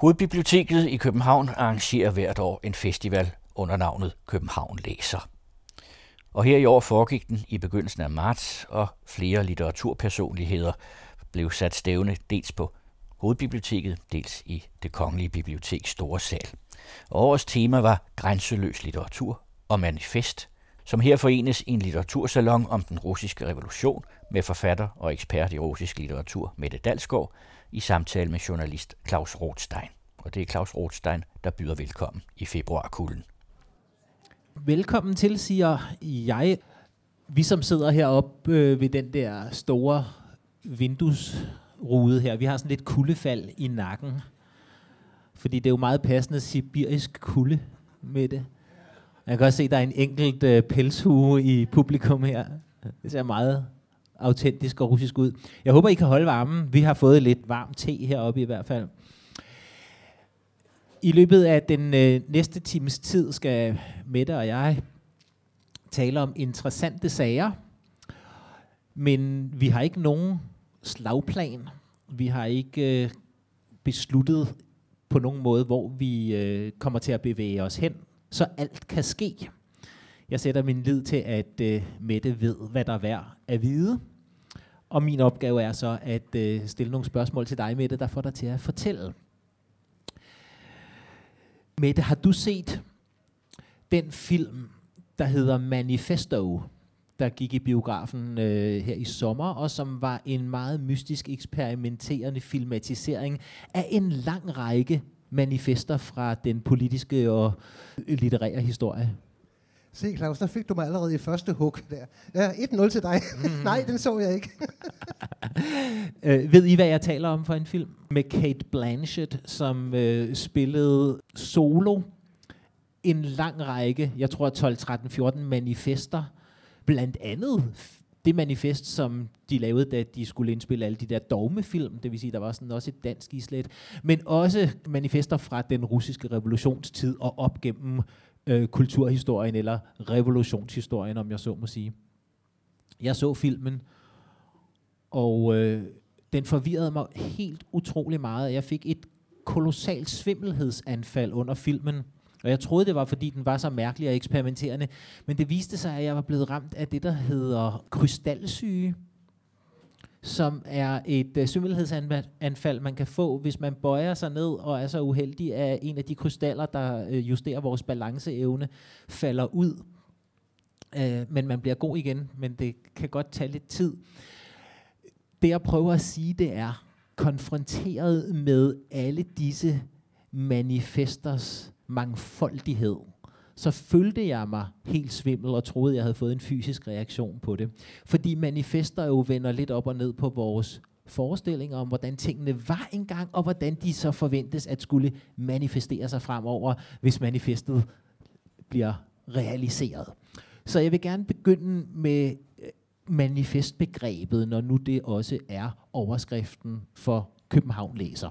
Hovedbiblioteket i København arrangerer hvert år en festival under navnet København Læser. Og her i år foregik den i begyndelsen af marts, og flere litteraturpersonligheder blev sat stævne dels på Hovedbiblioteket, dels i det Kongelige Biblioteks store sal. Og årets tema var grænseløs litteratur og manifest, som her forenes i en litteratursalon om den russiske revolution med forfatter og ekspert i russisk litteratur Mette Dalsgaard i samtale med journalist Claus Rothstein. Og det er Claus Rothstein, der byder velkommen i februarkulden. Velkommen til, siger jeg. Vi som sidder heroppe øh, ved den der store vinduesrude her, vi har sådan lidt kuldefald i nakken. Fordi det er jo meget passende sibirisk kulde med det. Jeg kan også se, at der er en enkelt øh, pelshue i publikum her. Det ser meget autentisk og russisk ud. Jeg håber, I kan holde varmen. Vi har fået lidt varm te heroppe i hvert fald. I løbet af den øh, næste times tid skal Mette og jeg tale om interessante sager, men vi har ikke nogen slagplan. Vi har ikke øh, besluttet på nogen måde, hvor vi øh, kommer til at bevæge os hen, så alt kan ske. Jeg sætter min lid til, at øh, Mette ved, hvad der er værd at vide. Og min opgave er så at øh, stille nogle spørgsmål til dig, Mette, der får dig til at fortælle. Mette, har du set den film, der hedder Manifesto, der gik i biografen øh, her i sommer, og som var en meget mystisk eksperimenterende filmatisering af en lang række manifester fra den politiske og litterære historie? Se, Claus, der fik du mig allerede i første hug der. Ja, 1-0 til dig. Mm. Nej, den så jeg ikke. øh, ved I, hvad jeg taler om for en film? Med Kate Blanchett, som øh, spillede solo en lang række, jeg tror 12, 13, 14 manifester. Blandt andet det manifest, som de lavede, da de skulle indspille alle de der dogmefilm, det vil sige, der var sådan også et dansk islet, men også manifester fra den russiske revolutionstid og op gennem øh, kulturhistorien eller revolutionshistorien, om jeg så må sige. Jeg så filmen, og øh, den forvirrede mig helt utrolig meget. Jeg fik et kolossalt svimmelhedsanfald under filmen, og jeg troede, det var, fordi den var så mærkelig og eksperimenterende. Men det viste sig, at jeg var blevet ramt af det, der hedder krystalsyge, som er et øh, svimmelhedsanfald, man kan få, hvis man bøjer sig ned og er så uheldig, at en af de krystaller, der øh, justerer vores balanceevne, falder ud. Øh, men man bliver god igen, men det kan godt tage lidt tid. Det jeg prøver at sige, det er, konfronteret med alle disse manifesters mangfoldighed, så følte jeg mig helt svimmel og troede, jeg havde fået en fysisk reaktion på det. Fordi manifester jo vender lidt op og ned på vores forestillinger om, hvordan tingene var engang, og hvordan de så forventes at skulle manifestere sig fremover, hvis manifestet bliver realiseret. Så jeg vil gerne begynde med øh, manifestbegrebet, når nu det også er overskriften for København Læser.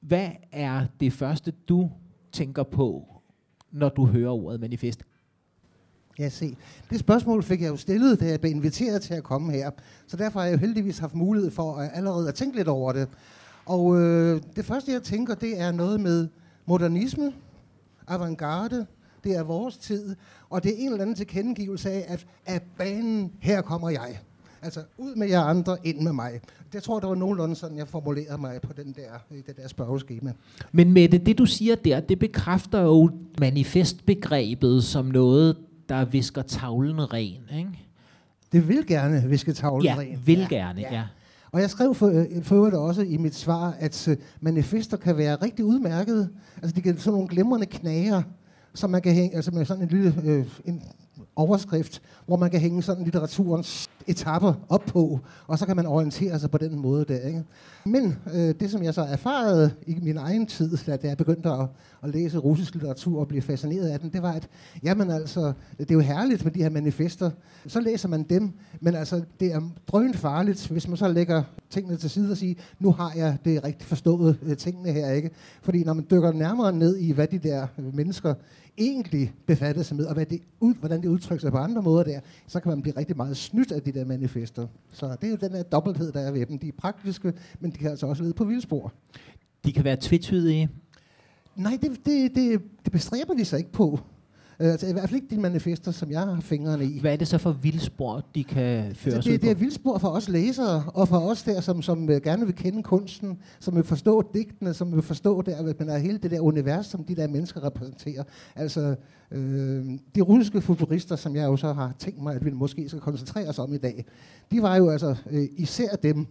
Hvad er det første, du tænker på, når du hører ordet manifest? Ja, se. Det spørgsmål fik jeg jo stillet, da jeg blev inviteret til at komme her. Så derfor har jeg jo heldigvis haft mulighed for at allerede at tænke lidt over det. Og øh, det første, jeg tænker, det er noget med modernisme, avantgarde, det er vores tid, og det er en eller anden tilkendegivelse af, at af banen, her kommer jeg. Altså, ud med jer andre, ind med mig. Det tror jeg, det var nogenlunde sådan, jeg formulerede mig på den der, det der spørgeskema. Men med det, det du siger der, det bekræfter jo manifestbegrebet som noget, der visker tavlen ren, ikke? Det vil gerne viske tavlen ja, ren. vil ja, gerne, ja. ja. Og jeg skrev for, øh, for øvrigt også i mit svar, at øh, manifester kan være rigtig udmærkede. Altså, de kan sådan nogle glimrende knager, som man kan hænge, altså med sådan en lille øh, en overskrift, hvor man kan hænge sådan litteraturens etapper op på, og så kan man orientere sig på den måde der. Ikke? Men øh, det, som jeg så erfarede i min egen tid, da jeg begyndte at, at læse russisk litteratur og blive fascineret af den, det var, at jamen altså, det er jo herligt med de her manifester. Så læser man dem, men altså, det er drønt farligt, hvis man så lægger tingene til side og siger, nu har jeg det rigtigt forstået øh, tingene her, ikke? Fordi når man dykker nærmere ned i, hvad de der mennesker egentlig befatter sig med, og hvad det ud, hvordan det udtrykker sig på andre måder der, så kan man blive rigtig meget snydt af de der manifester. Så det er jo den der dobbelthed, der er ved dem. De er praktiske, men de kan altså også lede på vildspor. De kan være tvetydige? Nej, det, det, det, det bestræber de sig ikke på. Uh, altså, I hvert fald ikke de manifester, som jeg har fingrene i. Hvad er det så for vildspor, de kan føre altså, det, det er vildspor for os læsere, og for os der, som, som uh, gerne vil kende kunsten, som vil forstå digtene, som vil forstå der, at man er hele det der univers, som de der mennesker repræsenterer. Altså, øh, de russiske futurister, som jeg jo så har tænkt mig, at vi måske skal koncentrere os om i dag, de var jo altså øh, især dem,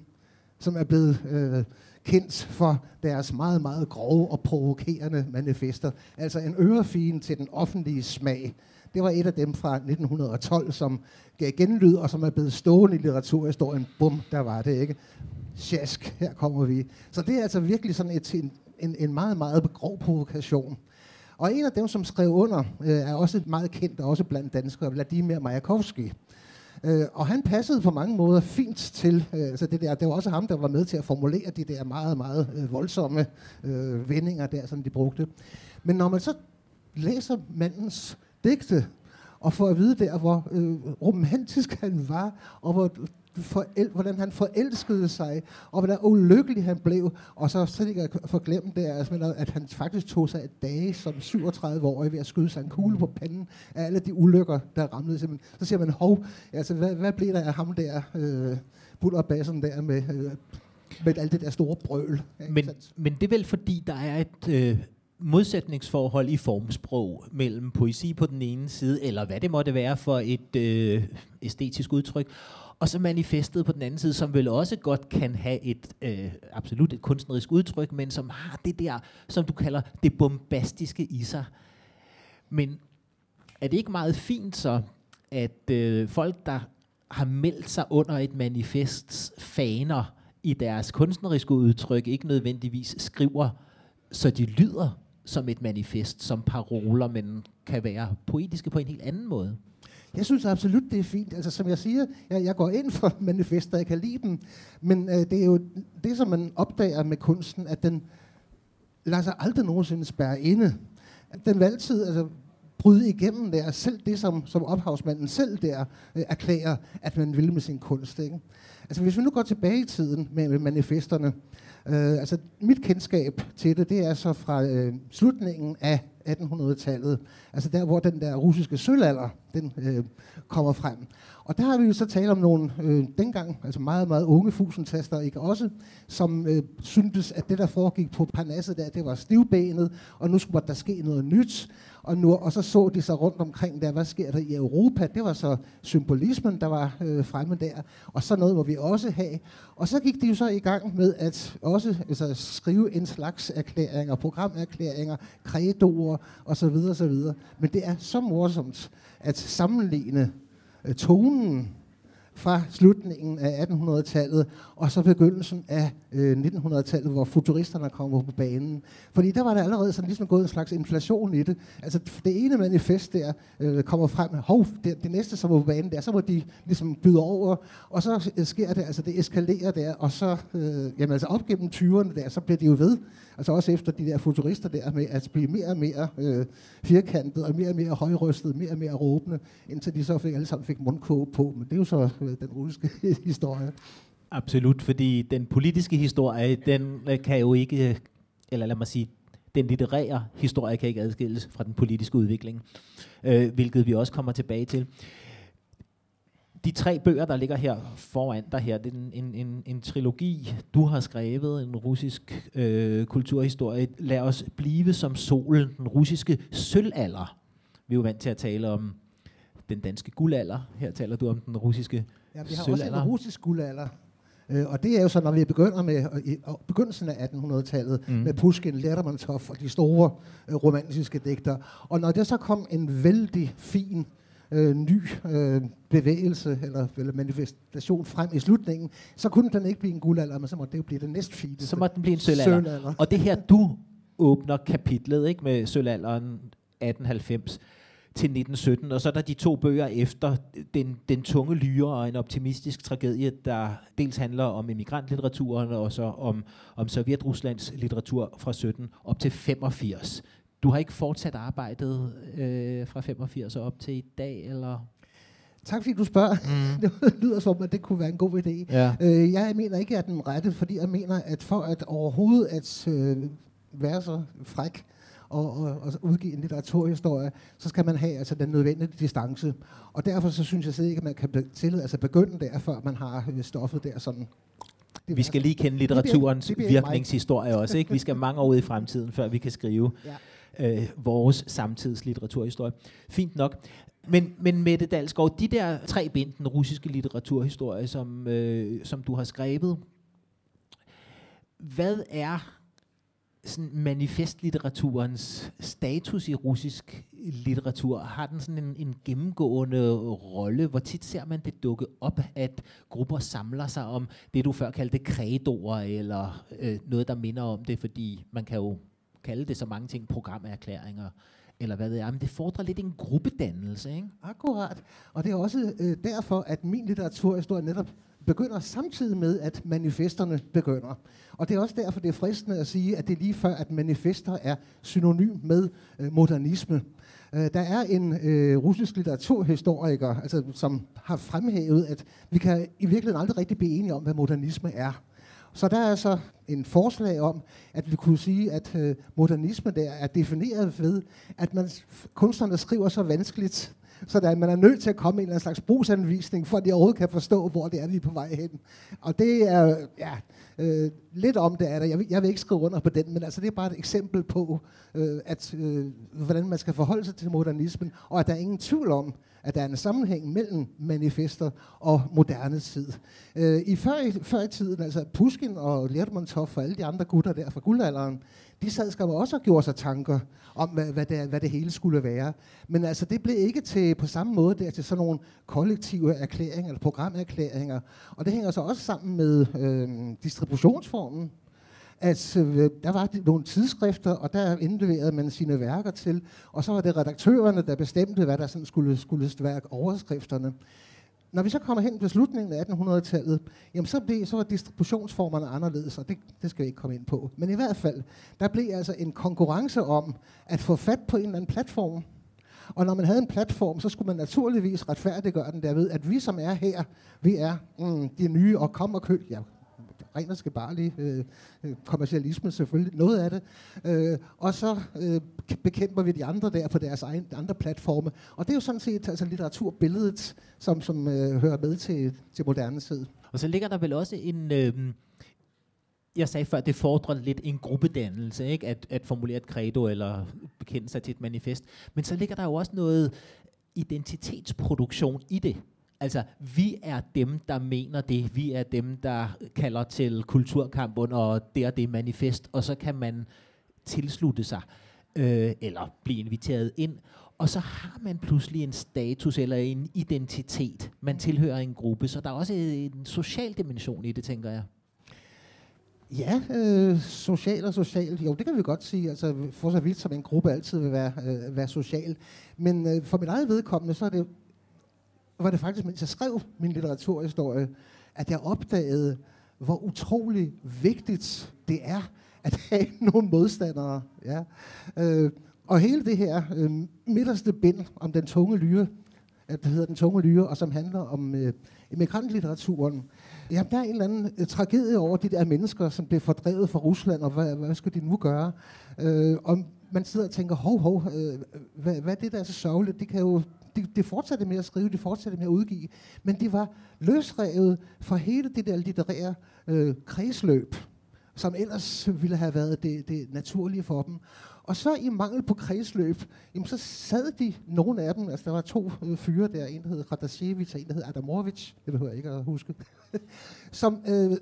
som er blevet... Øh, kendt for deres meget, meget grove og provokerende manifester. Altså en ørefin til den offentlige smag. Det var et af dem fra 1912, som gav genlyd, og som er blevet stående i litteraturhistorien. Bum, der var det, ikke? Sjask, her kommer vi. Så det er altså virkelig sådan et, en, en, en meget, meget grov provokation. Og en af dem, som skrev under, øh, er også meget kendt, og også blandt danskere, Vladimir Majakovski Øh, og han passede på mange måder fint til øh, altså det der. Det var også ham, der var med til at formulere de der meget, meget øh, voldsomme øh, vendinger der, som de brugte. Men når man så læser mandens digte, og får at vide der, hvor øh, romantisk han var, og hvor forel, hvordan han forelskede sig, og hvordan ulykkelig han blev, og så slet ikke at forglemme det, altså, at han faktisk tog sig et dage som 37-årig ved at skyde sig en kugle på panden af alle de ulykker, der ramlede. Så siger man, hov, altså, hvad, hvad blev der af ham der, øh, bullerbassen der med, øh, med alt det der store brøl? Men, men det er vel fordi, der er et... Øh modsætningsforhold i formsprog mellem poesi på den ene side, eller hvad det måtte være for et øh, æstetisk udtryk, og så manifestet på den anden side, som vel også godt kan have et øh, absolut et kunstnerisk udtryk, men som har det der, som du kalder det bombastiske i sig. Men er det ikke meget fint så, at øh, folk, der har meldt sig under et manifests faner i deres kunstneriske udtryk, ikke nødvendigvis skriver, så de lyder som et manifest, som paroler, men kan være poetiske på en helt anden måde? Jeg synes absolut, det er fint. Altså, som jeg siger, jeg, jeg går ind for manifester, jeg kan lide dem. Men øh, det er jo det, som man opdager med kunsten, at den lader sig aldrig nogensinde spærre inde. At den vil altid altså, bryde igennem der, selv det, som, som ophavsmanden selv der øh, erklærer, at man vil med sin kunst. Ikke? Altså, hvis vi nu går tilbage i tiden med, med manifesterne, øh, altså mit kendskab til det, det er så fra øh, slutningen af 1800-tallet, altså der, hvor den der russiske sølvalder, den øh, kommer frem. Og der har vi jo så talt om nogle, øh, dengang, altså meget, meget unge fusentaster, ikke også, som øh, syntes, at det, der foregik på Parnasset der, det var stivbenet, og nu skulle der ske noget nyt. Og, nu, og så så de sig rundt omkring der, hvad sker der i Europa? Det var så symbolismen, der var øh, fremme der, og så noget må vi også have. Og så gik de jo så i gang med at også altså, skrive en slags erklæringer, programerklæringer, kredoer osv. osv. Men det er så morsomt at sammenligne øh, tonen fra slutningen af 1800-tallet og så begyndelsen af øh, 1900-tallet, hvor futuristerne kommer på banen. Fordi der var der allerede sådan ligesom gået en slags inflation i det. Altså det ene manifest der øh, kommer frem, hov, det, det næste som var på banen der, så må de ligesom byde over, og så øh, sker det, altså det eskalerer der, og så, øh, jamen altså op gennem 20'erne der, så bliver de jo ved, altså også efter de der futurister der, med at blive mere og mere øh, firkantet, og mere og mere højrystet, mere og mere råbende, indtil de så fik, alle sammen fik mundkåb på, men det er jo så øh, den russiske historie. Absolut, fordi den politiske historie, den øh, kan jo ikke, øh, eller lad mig sige, den litterære historie kan ikke adskilles fra den politiske udvikling, øh, hvilket vi også kommer tilbage til. De tre bøger, der ligger her foran dig her, det er en, en, en, en trilogi, du har skrevet, en russisk øh, kulturhistorie. Lad os blive som solen, den russiske sølvalder. Vi er jo vant til at tale om den danske guldalder. Her taler du om den russiske Ja, vi har sølvalder. også en russisk guldalder. Øh, og det er jo så, når vi begynder med i begyndelsen af 1800-tallet, mm. med Pushkin, Lermontov og de store øh, romantiske digter. Og når der så kom en vældig fin øh, ny øh, bevægelse eller, eller manifestation frem i slutningen, så kunne den ikke blive en guldalder, men så måtte det jo blive den næste fine. Så måtte den blive en sølvalder. sølvalder. Og det her, du åbner kapitlet ikke med sølvalderen 1890 til 1917, og så er der de to bøger efter, den, den tunge lyre og en optimistisk tragedie, der dels handler om emigrantlitteraturen og så om, om Sovjetruslands litteratur fra 17 op til 85. Du har ikke fortsat arbejdet øh, fra 85 og op til i dag, eller? Tak fordi du spørger. Mm. det lyder som, at det kunne være en god idé. Ja. Øh, jeg mener ikke, at den rette, fordi jeg mener, at for at overhovedet at øh, være så fræk og, og, og udgive en litteraturhistorie, så skal man have altså, den nødvendige distance. Og derfor så synes jeg slet ikke, at man kan be- tillade, altså begynde der, før man har øh, stoffet der sådan. Det Vi skal lige kende litteraturens det bliver ikke mig. virkningshistorie også. Ikke? Vi skal mange år ud i fremtiden, før vi kan skrive Ja øh, vores samtidslitteraturhistorie. Fint nok. Men, men Mette Dalsgaard, de der tre bind, den russiske litteraturhistorie, som, øh, som du har skrevet, hvad er sådan manifestlitteraturens status i russisk litteratur? Har den sådan en, en gennemgående rolle? Hvor tit ser man det dukke op, at grupper samler sig om det, du før kaldte kredoer, eller øh, noget, der minder om det, fordi man kan jo kalde det så mange ting, programerklæringer, eller hvad ved jeg, men det fordrer lidt en gruppedannelse, ikke? Akkurat. Og det er også øh, derfor, at min litteraturhistorie netop begynder samtidig med, at manifesterne begynder. Og det er også derfor, det er fristende at sige, at det er lige før, at manifester er synonym med øh, modernisme. Øh, der er en øh, russisk litteraturhistoriker, altså, som har fremhævet, at vi kan i virkeligheden aldrig rigtig blive enige om, hvad modernisme er. Så der er så en forslag om, at vi kunne sige, at øh, modernisme der er defineret ved, at man, kunstnerne skriver så vanskeligt, så der, man er nødt til at komme med en eller anden slags brugsanvisning, for at de overhovedet kan forstå, hvor det er, vi er på vej hen. Og det er, ja, øh, lidt om det er der. Jeg vil, jeg vil ikke skrive under på den, men altså, det er bare et eksempel på, øh, at, øh, hvordan man skal forholde sig til modernismen, og at der er ingen tvivl om, at der er en sammenhæng mellem manifester og moderne tid. Øh, I før, i før i tiden, altså Puskin og Lermontov og alle de andre gutter der fra guldalderen, de sad skam også og gjorde sig tanker om, hvad, hvad, det, hvad det hele skulle være. Men altså, det blev ikke til på samme måde der til sådan nogle kollektive erklæringer eller programerklæringer. Og det hænger så også sammen med øh, distributionsformen. Altså, øh, der var nogle tidsskrifter, og der indleverede man sine værker til, og så var det redaktørerne, der bestemte, hvad der sådan skulle, skulle være overskrifterne. Når vi så kommer hen til slutningen af 1800-tallet, jamen så, blev, så var distributionsformerne anderledes, og det, det skal vi ikke komme ind på. Men i hvert fald, der blev altså en konkurrence om at få fat på en eller anden platform. Og når man havde en platform, så skulle man naturligvis retfærdiggøre den derved, at vi som er her, vi er mm, de nye, og kom og køb, ja, ren og skal bare lige øh, øh, kommercialisme selvfølgelig, noget af det. Øh, og så øh, bekæmper vi de andre der på deres egen, andre platforme. Og det er jo sådan set altså, litteraturbilledet, som, som øh, hører med til, til moderne tid. Og så ligger der vel også en... Øh, jeg sagde før, det fordrer lidt en gruppedannelse, ikke? At, at formulere et credo eller bekende sig til et manifest. Men så ligger der jo også noget identitetsproduktion i det. Altså, vi er dem, der mener det. Vi er dem, der kalder til kulturkamp under det og det manifest. Og så kan man tilslutte sig, øh, eller blive inviteret ind. Og så har man pludselig en status eller en identitet. Man tilhører en gruppe, så der er også en social dimension i det, tænker jeg. Ja, øh, social og social, jo, det kan vi godt sige. Altså, for så vidt som en gruppe altid vil være, øh, være social. Men øh, for mit eget vedkommende, så er det, var det faktisk, mens jeg skrev min litteraturhistorie, at jeg opdagede, hvor utrolig vigtigt det er at have nogle modstandere. Ja. Øh, og hele det her øh, midterste bind om den tunge lyre, at det hedder Den tunge lyre, og som handler om øh, emigrantlitteraturen. Jamen, der er en eller anden øh, tragedie over de der mennesker, som blev fordrevet fra Rusland, og hvad, hvad skal de nu gøre? Øh, og man sidder og tænker, hov, hov, øh, hvad, hvad er det, der er så sørgeligt? Det kan jo det, det fortsatte med at skrive, det fortsatte med at udgive, men det var løsrevet fra hele det der litterære øh, kredsløb, som ellers ville have været det, det naturlige for dem. Og så i mangel på kredsløb, jamen så sad de, nogle af dem, altså der var to øh, fyre der, en der hed Radashevich og en der hed Adamovic, det behøver jeg ikke at huske, som øh,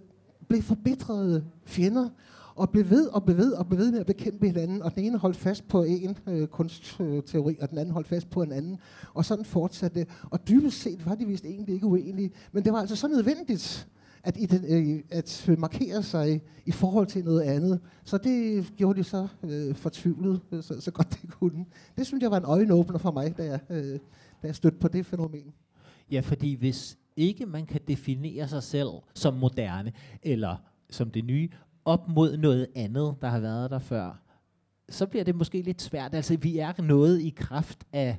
blev forbitrede fjender, og blev ved og blev ved og blev ved med at bekæmpe hinanden, og den ene holdt fast på en øh, kunstteori, og den anden holdt fast på en anden, og sådan fortsatte det. Og dybest set var de vist egentlig ikke uenige, men det var altså så nødvendigt, at, ident- øh, at markere sig i forhold til noget andet. Så det gjorde de så øh, fortvivlet, øh, så, så godt det kunne. Det synes jeg var en øjenåbner for mig, da jeg, øh, da jeg stødte på det fænomen. Ja, fordi hvis ikke man kan definere sig selv som moderne, eller som det nye, op mod noget andet, der har været der før, så bliver det måske lidt svært. Altså, vi er noget i kraft af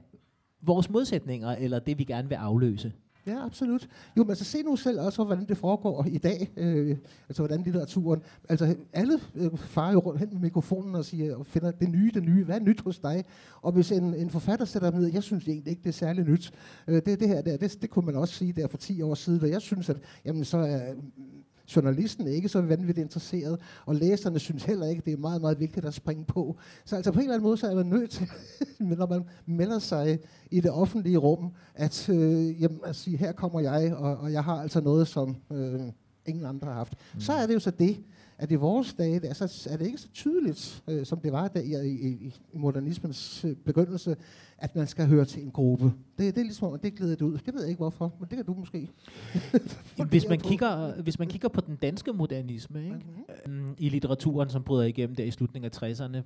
vores modsætninger, eller det vi gerne vil afløse. Ja, absolut. Jo, men altså se nu selv også, hvordan det foregår i dag. Øh, altså hvordan litteraturen... Altså alle øh, farer jo rundt hen med mikrofonen og siger, og finder det nye, det nye. Hvad er nyt hos dig? Og hvis en, en forfatter sætter ned, jeg synes egentlig ikke, det er særlig nyt. Øh, det, det her der, det, det kunne man også sige der for 10 år siden. Og jeg synes, at jamen, så er journalisten er ikke så vanvittigt interesseret, og læserne synes heller ikke, det er meget, meget vigtigt at springe på. Så altså på en eller anden måde, så er man nødt til, når man melder sig i det offentlige rum, at, øh, jamen, at sige, her kommer jeg, og, og jeg har altså noget, som øh, ingen andre har haft. Mm. Så er det jo så det, at i vores dage, så er det ikke så tydeligt, øh, som det var der i, i, i modernismens øh, begyndelse, at man skal høre til en gruppe. Det, det er ligesom, at det er glædet ud. Det ved jeg ikke hvorfor, men det kan du måske. hvis, man kigger, hvis man kigger på den danske modernisme ikke? Mm-hmm. i litteraturen, som bryder igennem der i slutningen af 60'erne,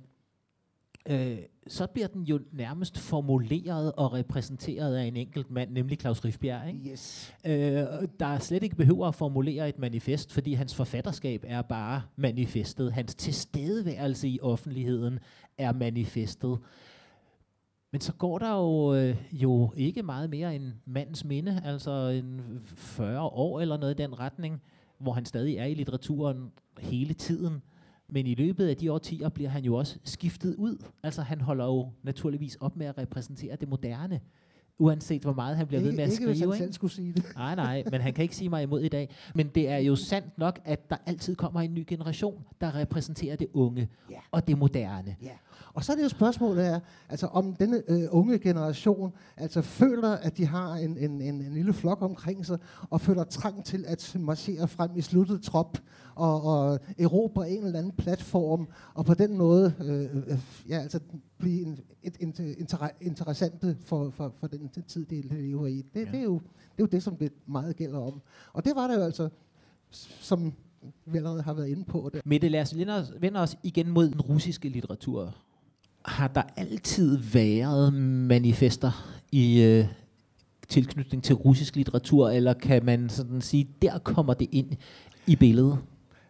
øh, så bliver den jo nærmest formuleret og repræsenteret af en enkelt mand, nemlig Claus Rifbjerg. Ikke? Yes. Øh, der er slet ikke behøver at formulere et manifest, fordi hans forfatterskab er bare manifestet. Hans tilstedeværelse i offentligheden er manifestet. Men så går der jo, øh, jo ikke meget mere end mandens minde, altså en 40 år eller noget i den retning, hvor han stadig er i litteraturen hele tiden. Men i løbet af de årtier bliver han jo også skiftet ud. Altså han holder jo naturligvis op med at repræsentere det moderne uanset hvor meget han bliver ikke, ved med at ikke, skrive. Ikke, hvis han selv skulle sige det. Nej, nej, men han kan ikke sige mig imod i dag. Men det er jo sandt nok, at der altid kommer en ny generation, der repræsenterer det unge ja. og det moderne. Ja. Og så er det jo spørgsmålet er, altså om denne øh, unge generation altså føler, at de har en, en, en, en lille flok omkring sig, og føler trang til at marchere frem i sluttet trop, og, og erobre en eller anden platform, og på den måde øh, øh, ja, altså blive en, et, et, inter, interessante for, for, for den tid, de lever i. Det, ja. det, er jo, det er jo det, som det meget gælder om. Og det var det jo altså, som vi allerede har været inde på. Det. Mette, lad os vende os igen mod den russiske litteratur har der altid været manifester i øh, tilknytning til russisk litteratur, eller kan man sådan sige, der kommer det ind i billedet?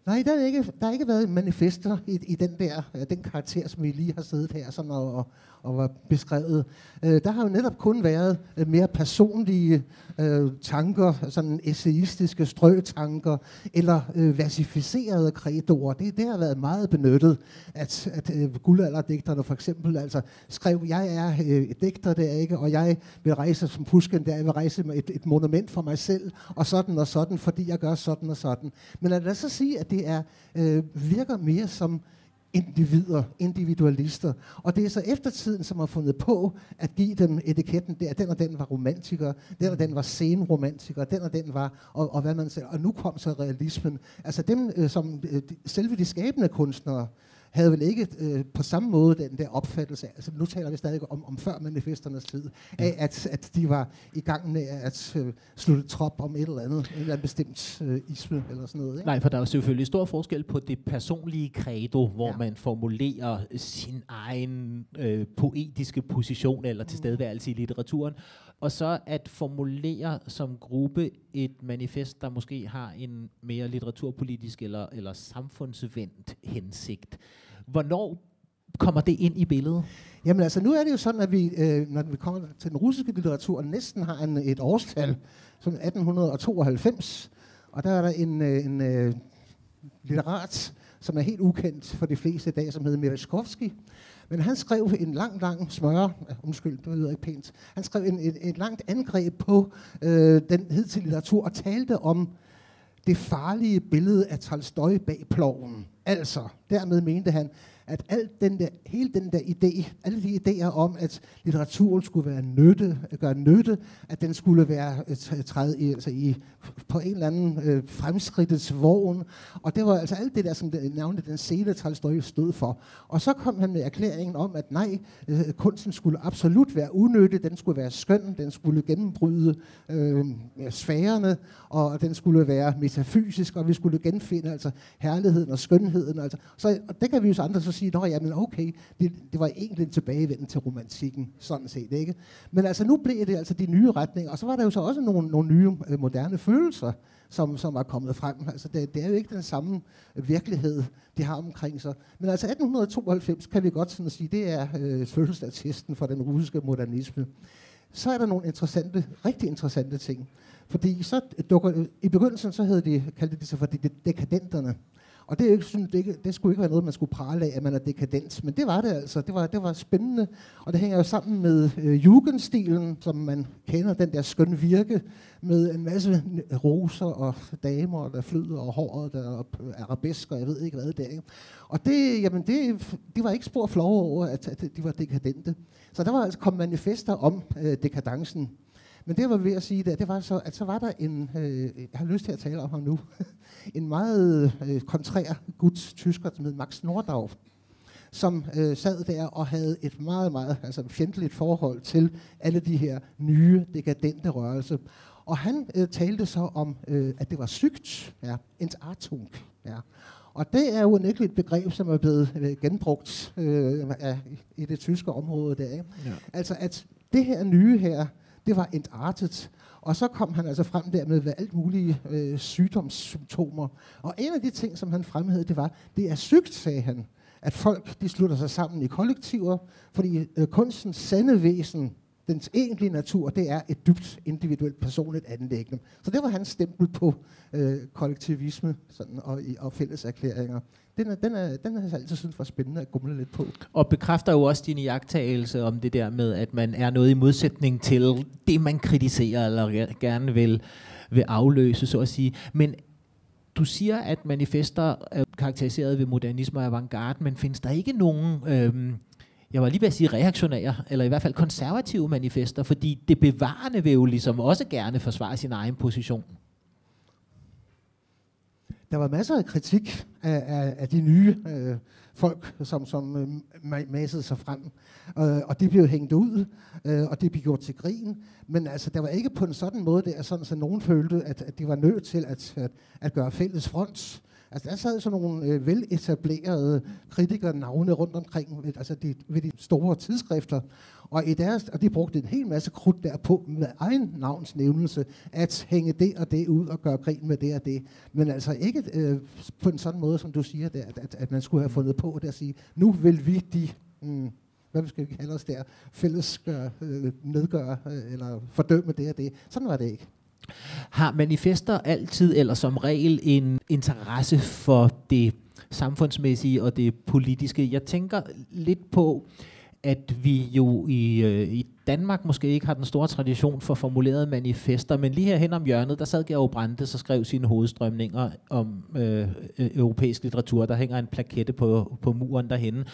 Nej, der har ikke, der har ikke været manifester i, i den der den karakter, som vi lige har siddet her sådan og, og, og var beskrevet. Øh, der har jo netop kun været øh, mere personlige øh, tanker, sådan essayistiske strøtanker, eller øh, versificerede kredoer. Det, det har været meget benyttet, at, at øh, guldalderdigterne for eksempel altså skrev, jeg er øh, digter er ikke, og jeg vil rejse som pusken der, jeg vil rejse et, et monument for mig selv, og sådan og sådan, fordi jeg gør sådan og sådan. Men lad os så sige, at det er, øh, virker mere som individer, individualister. Og det er så eftertiden, som har fundet på at give dem etiketten der. Den og den var romantiker, den og den var senromantiker, den og den var, og, og hvad man siger. Og nu kom så realismen. Altså dem, øh, som øh, selve de skabende kunstnere, havde vel ikke øh, på samme måde den der opfattelse, altså nu taler vi stadig om, om før manifesternes tid, af at, at de var i gang med at øh, slutte trop om et eller andet, en eller anden bestemt øh, isme eller sådan noget. Ikke? Nej, for der er selvfølgelig stor forskel på det personlige credo, hvor ja. man formulerer sin egen øh, poetiske position eller tilstedeværelse i litteraturen, og så at formulere som gruppe et manifest, der måske har en mere litteraturpolitisk eller, eller samfundsvendt hensigt. Hvornår kommer det ind i billedet? Jamen altså, nu er det jo sådan, at vi, øh, når vi kommer til den russiske litteratur, næsten har en, et årstal, som 1892, og der er der en, øh, en øh, litterat, som er helt ukendt for de fleste i dag, som hedder Mereskovski. men han skrev en lang, lang smøre, undskyld, det lyder ikke pænt, han skrev en, et, et langt angreb på øh, den hidtil litteratur og talte om det farlige billede af Tolstoj bag ploven. Altså, dermed mente han, at alt den der, hele den der idé, alle de idéer om, at litteraturen skulle være nytte, gøre nytte, at den skulle være øh, træde i, altså i, på en eller anden øh, fremskridtets vogn. Og det var altså alt det der, som det, navnet den sene Tolstoy stod for. Og så kom han med erklæringen om, at nej, øh, kunsten skulle absolut være unytte, den skulle være skøn, den skulle gennembryde øh, sfærerne, og den skulle være metafysisk, og vi skulle genfinde altså herligheden og skønheden. Altså. Så og det kan vi jo så andre så sige, at jamen okay, det, det var egentlig en tilbagevenden til romantikken, sådan set, ikke? Men altså nu blev det altså de nye retninger, og så var der jo så også nogle, nogle nye øh, moderne følelser, som, som var kommet frem. Altså det, det er jo ikke den samme virkelighed, de har omkring sig. Men altså 1892 kan vi godt sådan sige, det er øh, fødselsdatisten for den russiske modernisme. så er der nogle interessante, rigtig interessante ting. Fordi så dukker, i begyndelsen så havde de, kaldte de sig for de dekadenterne. Og det, ikke, synes, det, ikke, det skulle ikke være noget, man skulle prale af, at man er dekadent. Men det var det altså. Det var, det var spændende. Og det hænger jo sammen med øh, jugendstilen, som man kender, den der skøn virke, med en masse roser og damer, der flyder, og håret, der er arabesk, og jeg ved ikke hvad det er. Og det, jamen det, det var ikke spor flove over, at, at de var dekadente. Så der var altså kommet manifester om øh, dekadencen. Men det, var ved at sige, der, det var så, at så var der en, øh, jeg har lyst til at tale om ham nu, en meget øh, kontrær guds tysker, som hed Max Nordau, som øh, sad der og havde et meget, meget altså fjendtligt forhold til alle de her nye, dekadente rørelser. Og han øh, talte så om, øh, at det var sygt, ja, Entartung, ja. Og det er jo ikke et begreb, som er blevet øh, genbrugt øh, af, i det tyske område der. Ikke? Ja. Altså at det her nye her, det var entartet. Og så kom han altså frem der med alt mulige øh, sygdomssymptomer. Og en af de ting, som han fremhævede, det var, det er sygt, sagde han, at folk de slutter sig sammen i kollektiver, fordi øh, kunstens sande væsen, dens egentlige natur, det er et dybt individuelt personligt anlæggende. Så det var hans stempel på øh, kollektivisme sådan, og, og fælles erklæringer. Den, er, den, er, den har jeg altid synes var spændende at gumle lidt på. Og bekræfter jo også din jagttagelse om det der med, at man er noget i modsætning til det, man kritiserer eller gerne vil, vil afløse, så at sige. Men du siger, at manifester er karakteriseret ved modernisme og avantgarde, men findes der ikke nogen... Øh, jeg var lige ved at sige reaktionære, eller i hvert fald konservative manifester, fordi det bevarende vil jo ligesom også gerne forsvare sin egen position. Der var masser af kritik af, af, af de nye øh, folk, som, som øh, massede sig frem. Øh, og det blev hængt ud, øh, og det blev gjort til grin. Men altså, der var ikke på en sådan måde, der, sådan, så nogen følte, at, at de var nødt til at, at, at gøre fælles front. Altså der sad sådan nogle øh, veletablerede kritikere navne rundt omkring, altså de, ved de store tidsskrifter, og, i deres, og de brugte en hel masse krudt derpå med egen navnsnævnelse, at hænge det og det ud og gøre grin med det og det. Men altså ikke øh, på en sådan måde, som du siger, der, at, at, at man skulle have fundet på det at sige, nu vil vi de... Mm, hvad skal vi kalde os der, fælles gør, øh, nedgøre øh, eller fordømme det og det. Sådan var det ikke. Har manifester altid eller som regel en interesse for det samfundsmæssige og det politiske? Jeg tænker lidt på, at vi jo i, øh, i Danmark måske ikke har den store tradition for formulerede manifester, men lige her hen om hjørnet, der sad Georg Brandes og skrev sine hovedstrømninger om øh, øh, europæisk litteratur. Der hænger en plakette på, på muren derhenne.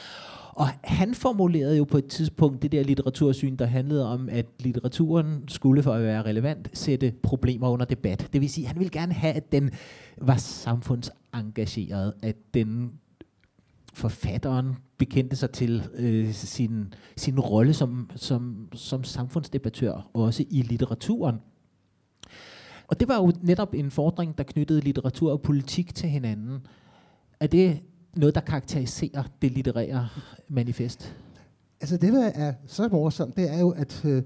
Og han formulerede jo på et tidspunkt det der litteratursyn, der handlede om, at litteraturen skulle for at være relevant sætte problemer under debat. Det vil sige, at han ville gerne have, at den var samfundsengageret, at den forfatteren bekendte sig til øh, sin, sin rolle som, som, som samfundsdebattør, også i litteraturen. Og det var jo netop en fordring, der knyttede litteratur og politik til hinanden. Er det noget, der karakteriserer det litterære manifest? Altså det, der er så morsomt, det er jo, at øh,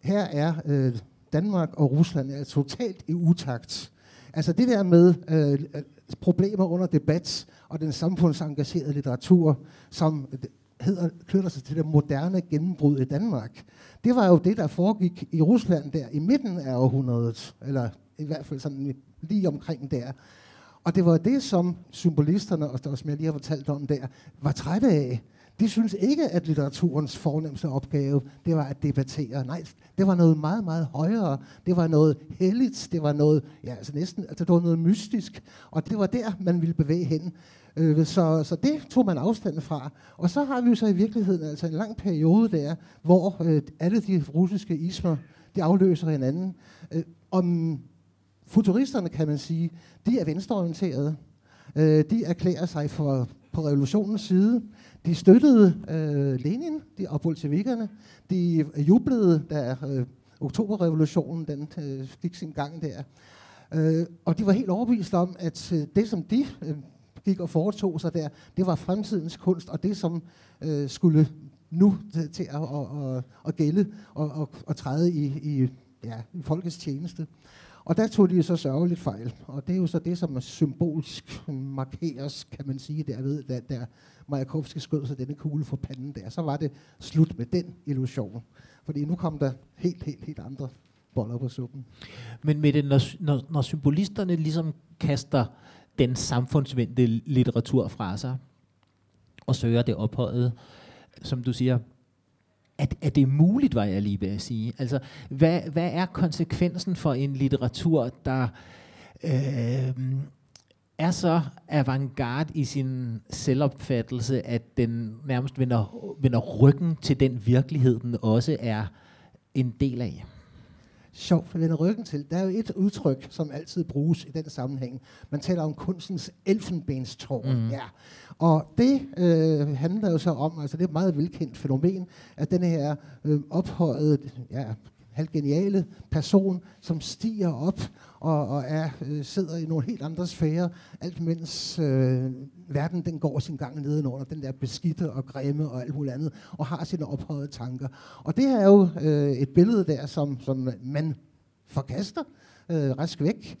her er øh, Danmark og Rusland er totalt i utakt. Altså det der med øh, problemer under debat og den samfundsengagerede litteratur, som øh, hedder, knytter sig til det moderne gennembrud i Danmark. Det var jo det, der foregik i Rusland der i midten af århundredet, eller i hvert fald sådan lige omkring der. Og det var det, som symbolisterne, og som jeg lige har fortalt om der, var trætte af. De synes ikke, at litteraturens fornemmeste opgave, det var at debattere. Nej, det var noget meget, meget højere. Det var noget helligt. Det var noget, ja, altså næsten, altså det var noget mystisk. Og det var der, man ville bevæge hen. Øh, så, så det tog man afstand fra. Og så har vi jo så i virkeligheden altså en lang periode der, hvor øh, alle de russiske ismer, de afløser hinanden. Øh, om futuristerne, kan man sige, de er venstreorienterede. Øh, de erklærer sig for på revolutionens side. De støttede øh, Lenin de, og bolsjevikerne. De øh, jublede, da øh, oktoberrevolutionen den, øh, gik sin gang der. Øh, og de var helt overbevist om, at øh, det, som de øh, gik og foretog sig der, det var fremtidens kunst, og det, som øh, skulle nu til, til at, at, at, at gælde og, og, at træde i, i, ja, i folkets tjeneste. Og der tog de så sørgeligt fejl. Og det er jo så det, som er symbolsk markeres, kan man sige, derved, da, da Majakovski skød sig denne kugle for panden der. Så var det slut med den illusion. Fordi nu kom der helt, helt, helt andre boller på suppen. Men med det, når, når, når symbolisterne ligesom kaster den samfundsvendte litteratur fra sig, og søger det ophøjet, som du siger, at, at det er muligt, var jeg lige ved at sige. Altså, hvad, hvad er konsekvensen for en litteratur, der øh, er så avantgarde i sin selvopfattelse, at den nærmest vender, vender ryggen til den virkelighed, den også er en del af? Sjovt for vende ryggen til. Der er jo et udtryk, som altid bruges i den sammenhæng. Man taler om kunstens elfenbenstårn. Mm. Ja. Og det øh, handler jo så om, altså det er et meget velkendt fænomen, at den her øh, ophøjede, ja, halvgeniale person, som stiger op og, og er, øh, sidder i nogle helt andre sfære, alt mens øh, verden den går sin gang nedenunder, den der beskidte og grimme og alt muligt andet, og har sine ophøjede tanker. Og det er jo øh, et billede der, som, som man forkaster øh, rask væk,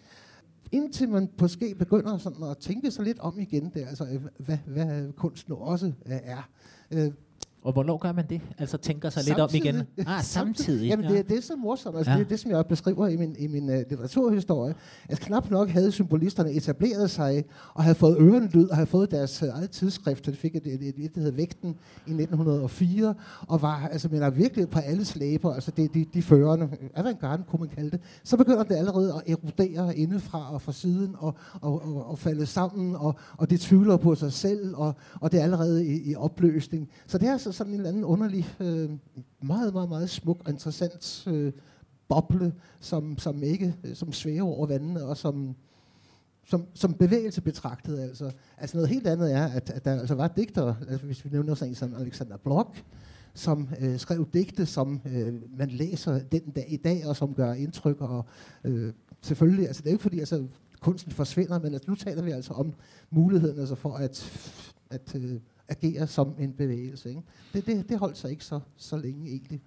indtil man måske begynder sådan at tænke sig lidt om igen, der, altså, øh, hvad, hvad kunst nu også er. Øh, og hvornår gør man det? Altså tænker sig samtidig. lidt om igen? Ah, samtidig. Jamen, det er det, som morsomt. Altså, ja. Det er det, som jeg beskriver i min, i min uh, litteraturhistorie. At knap nok havde symbolisterne etableret sig, og havde fået ørerne lyd, og havde fået deres uh, eget tidsskrift. Det fik et, et, et, et, der hed Vægten i 1904, og var altså, men er virkelig på alle slæber, altså det, de, de førende, avantgarde kunne man kalde det. Så begynder det allerede at erodere indefra og fra siden, og, og, og, og falde sammen, og, og det tvivler på sig selv, og, og det er allerede i, i opløsning. Så det er sig sådan en eller anden underlig, øh, meget, meget, meget smuk og interessant øh, boble, som, som ikke øh, som svæver over vandene, og som, som, som bevægelse betragtet. Altså. altså noget helt andet er, at, at der altså var digtere, altså hvis vi nævner sådan en som Alexander Blok, som øh, skrev digte, som øh, man læser den dag i dag, og som gør indtryk. Og øh, selvfølgelig, altså det er jo ikke fordi, altså, kunsten forsvinder, men altså, nu taler vi altså om muligheden altså, for at, at øh, agere som en bevægelse. Ikke? Det, det, det holdt sig ikke så, så længe egentlig.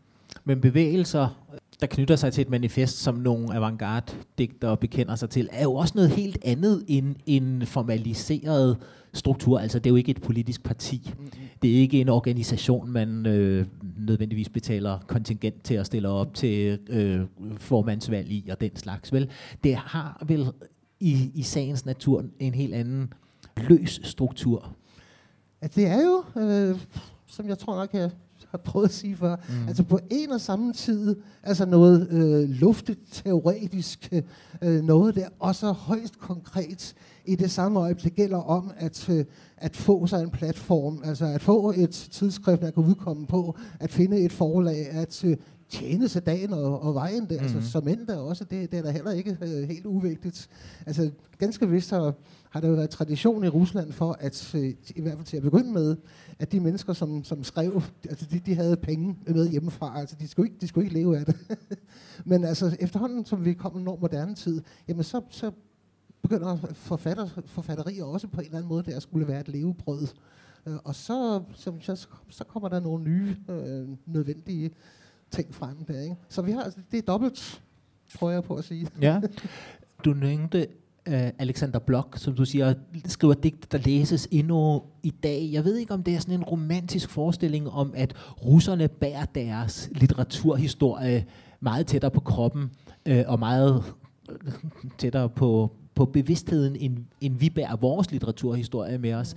Men bevægelser, der knytter sig til et manifest, som nogle avantgarde-digtere bekender sig til, er jo også noget helt andet end en formaliseret struktur. Altså, det er jo ikke et politisk parti. Mm-hmm. Det er ikke en organisation, man øh, nødvendigvis betaler kontingent til at stille op til øh, formandsvalg i og den slags. Vel, det har vel i, i sagens natur en helt anden løs struktur at det er jo, øh, som jeg tror nok, jeg har prøvet at sige før, mm. altså på en og samme tid, altså noget øh, luftigt, teoretisk, øh, noget der, og så højst konkret i det samme øjeblik gælder om at, øh, at få sig en platform, altså at få et tidsskrift, der kan udkomme på, at finde et forlag, at øh, tjene sig dagen og, og vejen der, mm. altså som end der også, det, det er da heller ikke øh, helt uvigtigt. Altså ganske vist har har der jo været tradition i Rusland for, at øh, i hvert fald til at begynde med, at de mennesker, som, som skrev, altså de, de havde penge med hjemmefra, altså de skulle ikke, de skulle ikke leve af det. Men altså efterhånden, som vi kommer når moderne tid, jamen så, så begynder forfatter, forfatterier også på en eller anden måde, der skulle være et levebrød. Øh, og så, så, så, så kommer der nogle nye øh, nødvendige ting frem der. Ikke? Så vi har, altså, det er dobbelt, prøver jeg på at sige. Ja. Du nævnte uh, Alexander Blok, som du siger, skriver digte, der læses endnu i dag. Jeg ved ikke, om det er sådan en romantisk forestilling om, at russerne bærer deres litteraturhistorie meget tættere på kroppen, uh, og meget tættere på, på bevidstheden, end, end vi bærer vores litteraturhistorie med os.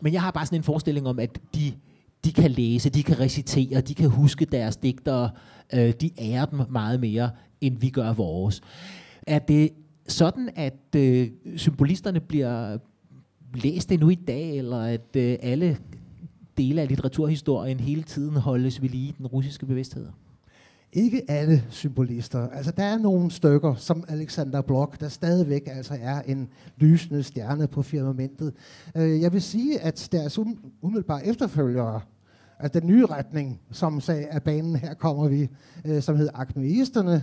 Men jeg har bare sådan en forestilling om, at de, de kan læse, de kan recitere, de kan huske deres digtere, øh, de ærer dem meget mere, end vi gør vores. Er det sådan, at øh, symbolisterne bliver læst endnu i dag, eller at øh, alle dele af litteraturhistorien hele tiden holdes ved lige den russiske bevidsthed? Ikke alle symbolister. Altså, der er nogle stykker, som Alexander Blok, der stadigvæk altså er en lysende stjerne på firmamentet. Øh, jeg vil sige, at deres um- umiddelbare efterfølgere, altså den nye retning, som sagde, at banen her kommer vi, øh, som hed Akmeisterne,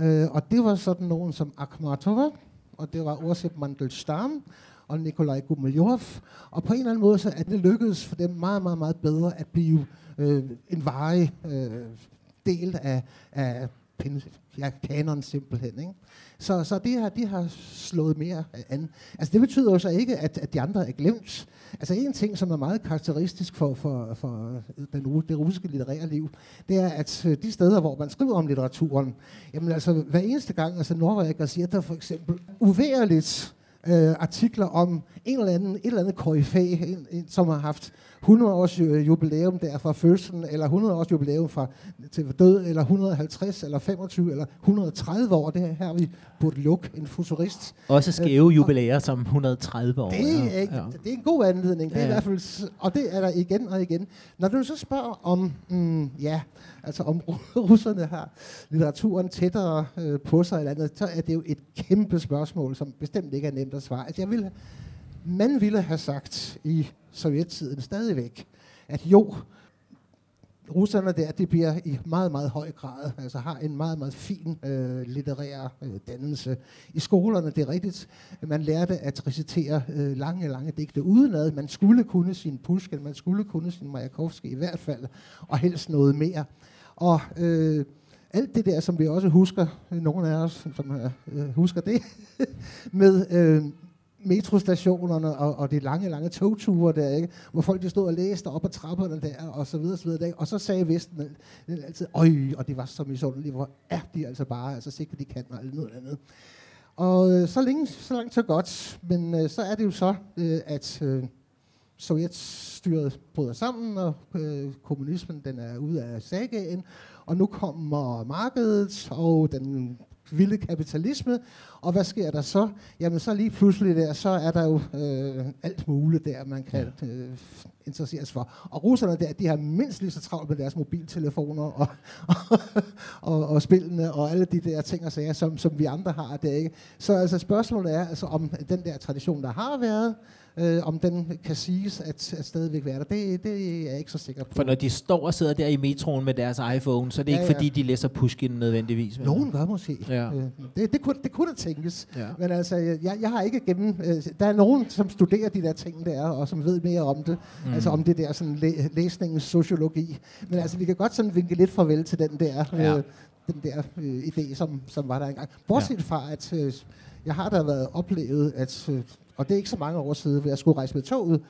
Øh, og det var sådan nogen som Akhmatova, og det var Orsip Mandelstam, og Nikolaj Gumilyov. Og på en eller anden måde så er det lykkedes for dem meget, meget, meget bedre at blive øh, en varig øh, del af, af ja, kanon simpelthen. Ikke? Så, så det her, de har slået mere an. Altså det betyder jo så ikke, at, at de andre er glemt. Altså en ting, som er meget karakteristisk for, for, for den, det russiske litterære liv, det er, at øh, de steder, hvor man skriver om litteraturen, jamen altså hver eneste gang, altså Norge siger der for eksempel uværligt øh, artikler om en eller anden, et eller andet KFA, en, en, som har haft 100 års jubilæum der fra fødslen, eller 100 års jubilæum fra til død, eller 150, eller 25, eller 130 år. Det her vi burde lukke en futurist. Også skæve øh, jubilæer som 130 år. Det er, ja. det er en god anledning. Det er ja. i hvert fald, og det er der igen og igen. Når du så spørger om, mm, ja, altså om russerne har litteraturen tættere øh, på sig eller andet, så er det jo et kæmpe spørgsmål, som bestemt ikke er nemt at svare. Altså jeg vil, man ville have sagt i sovjettiden stadigvæk, at jo, russerne der, det bliver i meget, meget høj grad, altså har en meget, meget fin øh, litterær øh, dannelse. I skolerne, det er rigtigt, man lærte at recitere øh, lange, lange digte udenad. Man skulle kunne sin Pushkin, man skulle kunne sin Majakovski i hvert fald, og helst noget mere. Og øh, alt det der, som vi også husker, øh, nogle af os, som øh, øh husker det, med øh, metrostationerne og, og de lange, lange togture der, ikke? hvor folk de stod og læste op ad trapperne der, og så videre, så videre. Der, og så sagde Vesten altid, øj, og det var så misundeligt, hvor er de altså bare, altså sikkert de kan og alt noget andet. Og øh, så, længe, så langt så godt, men øh, så er det jo så, øh, at øh, Sovjetstyret bryder sammen, og øh, kommunismen den er ude af sagaen, og nu kommer markedet, og den vilde kapitalisme. Og hvad sker der så? Jamen så lige pludselig der, så er der jo øh, alt muligt der, man kan øh, interesseres for. Og russerne der, de har mindst lige så travlt med deres mobiltelefoner og, og, og, og spillene og alle de der ting og sager, som, som vi andre har der, ikke? Så altså spørgsmålet er, altså, om den der tradition, der har været, øh, om den kan siges at, at stadigvæk være der. Det, det er jeg ikke så sikker på. For når de står og sidder der i metroen med deres iPhone, så er det ja, ikke ja. fordi, de læser Pushkin nødvendigvis. Nogen gør måske. Ja. Øh, det, det, kunne, det kunne da tænkes. Ja. Men altså, jeg, jeg har ikke gennem... Øh, der er nogen, som studerer de der ting der, og som ved mere om det. Mm. Altså om det der sådan læ, læsningens sociologi. Men altså, vi kan godt sådan vinke lidt farvel til den der... Ja. Øh, den der øh, idé, som, som var der engang. Bortset ja. fra, at øh, jeg har da været oplevet, at øh, og det er ikke så mange år siden, hvor jeg skulle rejse med toget,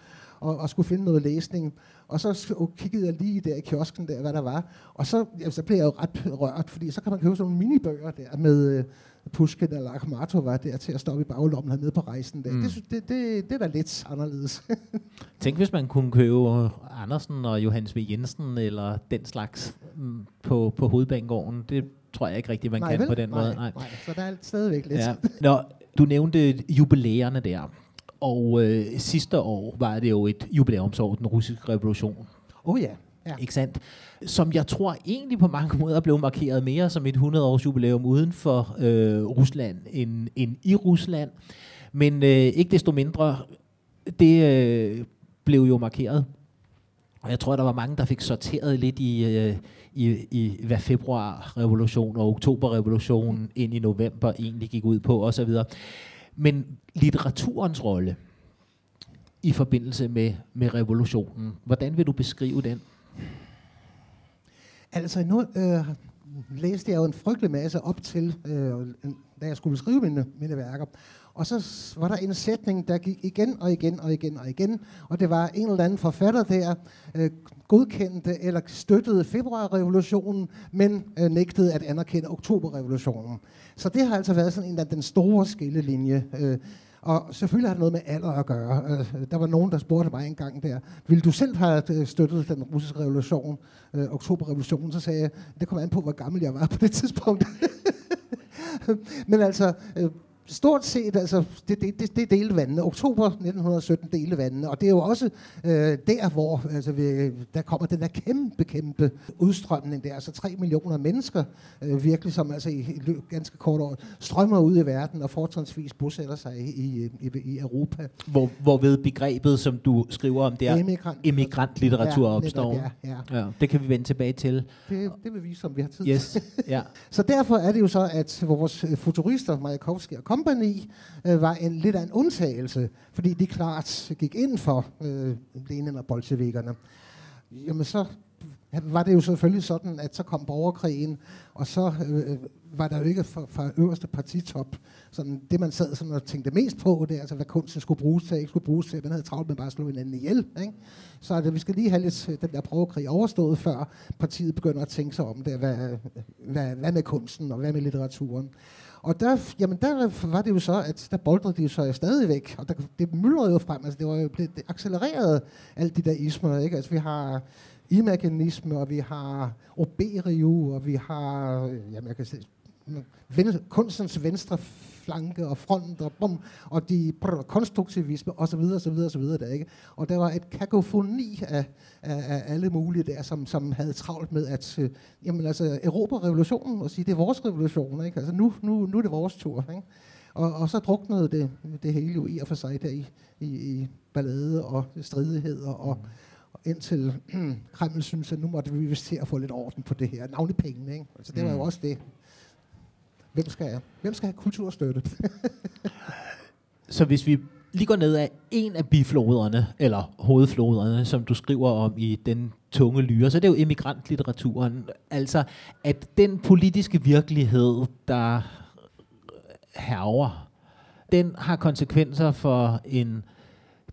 og, og skulle finde noget læsning. Og så kiggede jeg lige der i kiosken der, hvad der var. Og så, ja, så blev jeg jo ret rørt, fordi så kan man købe sådan nogle minibøger der med uh, Pushkin eller Akhmatova der til at stoppe i baglommen hernede på rejsen der. Mm. Det, det, det, det er da lidt anderledes. Tænk, hvis man kunne købe Andersen og Johannes V. Jensen eller den slags mm, på, på hovedbanegården. Det tror jeg ikke rigtigt, man nej, kan vel? på den nej, måde. Nej. nej, så der er stadigvæk lidt. Ja. Nå, du nævnte jubilæerne der. Og øh, sidste år var det jo et jubilæumsår, den russiske revolution. Oh ja. Ja. Ikke sandt? Som jeg tror egentlig på mange måder blev markeret mere som et 100-års jubilæum uden for øh, Rusland end, end i Rusland. Men øh, ikke desto mindre, det øh, blev jo markeret. Og jeg tror, der var mange, der fik sorteret lidt i, øh, i, i hvad februar-revolution og oktoberrevolutionen ind i november egentlig gik ud på osv. Men litteraturens rolle i forbindelse med, med revolutionen, hvordan vil du beskrive den? Altså nu øh, læste jeg jo en frygtelig masse op til, øh, da jeg skulle skrive mine, mine værker. Og så var der en sætning, der gik igen og igen og igen og igen. Og det var en eller anden forfatter der, øh, godkendte eller støttede februarrevolutionen, men øh, nægtede at anerkende oktoberrevolutionen. Så det har altså været sådan en af den store skillelinje. Øh, og selvfølgelig har det noget med alder at gøre. Øh, der var nogen, der spurgte mig engang der, vil du selv have øh, støttet den russiske revolution, øh, oktoberrevolutionen? Så sagde jeg, det kommer an på, hvor gammel jeg var på det tidspunkt. Men altså, øh, stort set, altså, det, det, det, det delte vandene. Oktober 1917 delte vandene, og det er jo også øh, der, hvor altså, vi, der kommer den der kæmpe, kæmpe udstrømning der. Altså 3 millioner mennesker, øh, virkelig, som altså i, i ganske kort år strømmer ud i verden og fortrinsvis bosætter sig i, i, i Europa. Hvor, hvor ved begrebet, som du skriver om, det er Emigrant. emigrantlitteratur ja, opstår. Ja, ja. Ja, det kan vi vende tilbage til. Det, det vil vi, som vi har tid yes. ja. Så derfor er det jo så, at vores futurister, Majakovsky og Company øh, var en lidt af en undtagelse, fordi de klart gik ind for øh, Lenin og bolsjevikerne. Jamen så var det jo selvfølgelig sådan, at så kom borgerkrigen, og så øh, var der jo ikke fra, fra øverste partitop sådan det, man sad sådan og tænkte mest på, det er altså, hvad kunsten skulle bruges til, ikke skulle bruges til. Man havde travlt med bare at slå hinanden ihjel. Ikke? Så at, vi skal lige have lidt øh, den der borgerkrig overstået, før partiet begynder at tænke sig om det. Hvad, hvad, hvad med kunsten, og hvad med litteraturen? Og der, jamen der var det jo så, at der boldrede de jo så stadigvæk, og der, det myldrede jo frem, altså det var jo det, det accelererede alt de der ismer, ikke? Altså vi har imaginisme, og vi har Oberiu, og vi har, øh, jamen jeg kan se, kunstens venstre flanke og front og bum, og de brr, konstruktivisme og så videre, så videre, så videre der, ikke? Og der var et kakofoni af, af, af alle mulige der, som, som havde travlt med at, øh, jamen altså, Europa revolutionen og sige, det er vores revolution, ikke? Altså nu, nu, nu er det vores tur, ikke? Og, og så druknede det, det hele jo i og for sig der i, i, i ballade og stridigheder og, mm indtil Kreml synes, at nu måtte vi vist til at få lidt orden på det her. Pengene, ikke? Altså, det var jo mm. også det. Hvem skal, hvem skal have kulturstøtte? Så hvis vi lige går ned af en af bifloderne, eller hovedfloderne, som du skriver om i den tunge lyre, så det er jo emigrantlitteraturen. Altså, at den politiske virkelighed, der herver, den har konsekvenser for en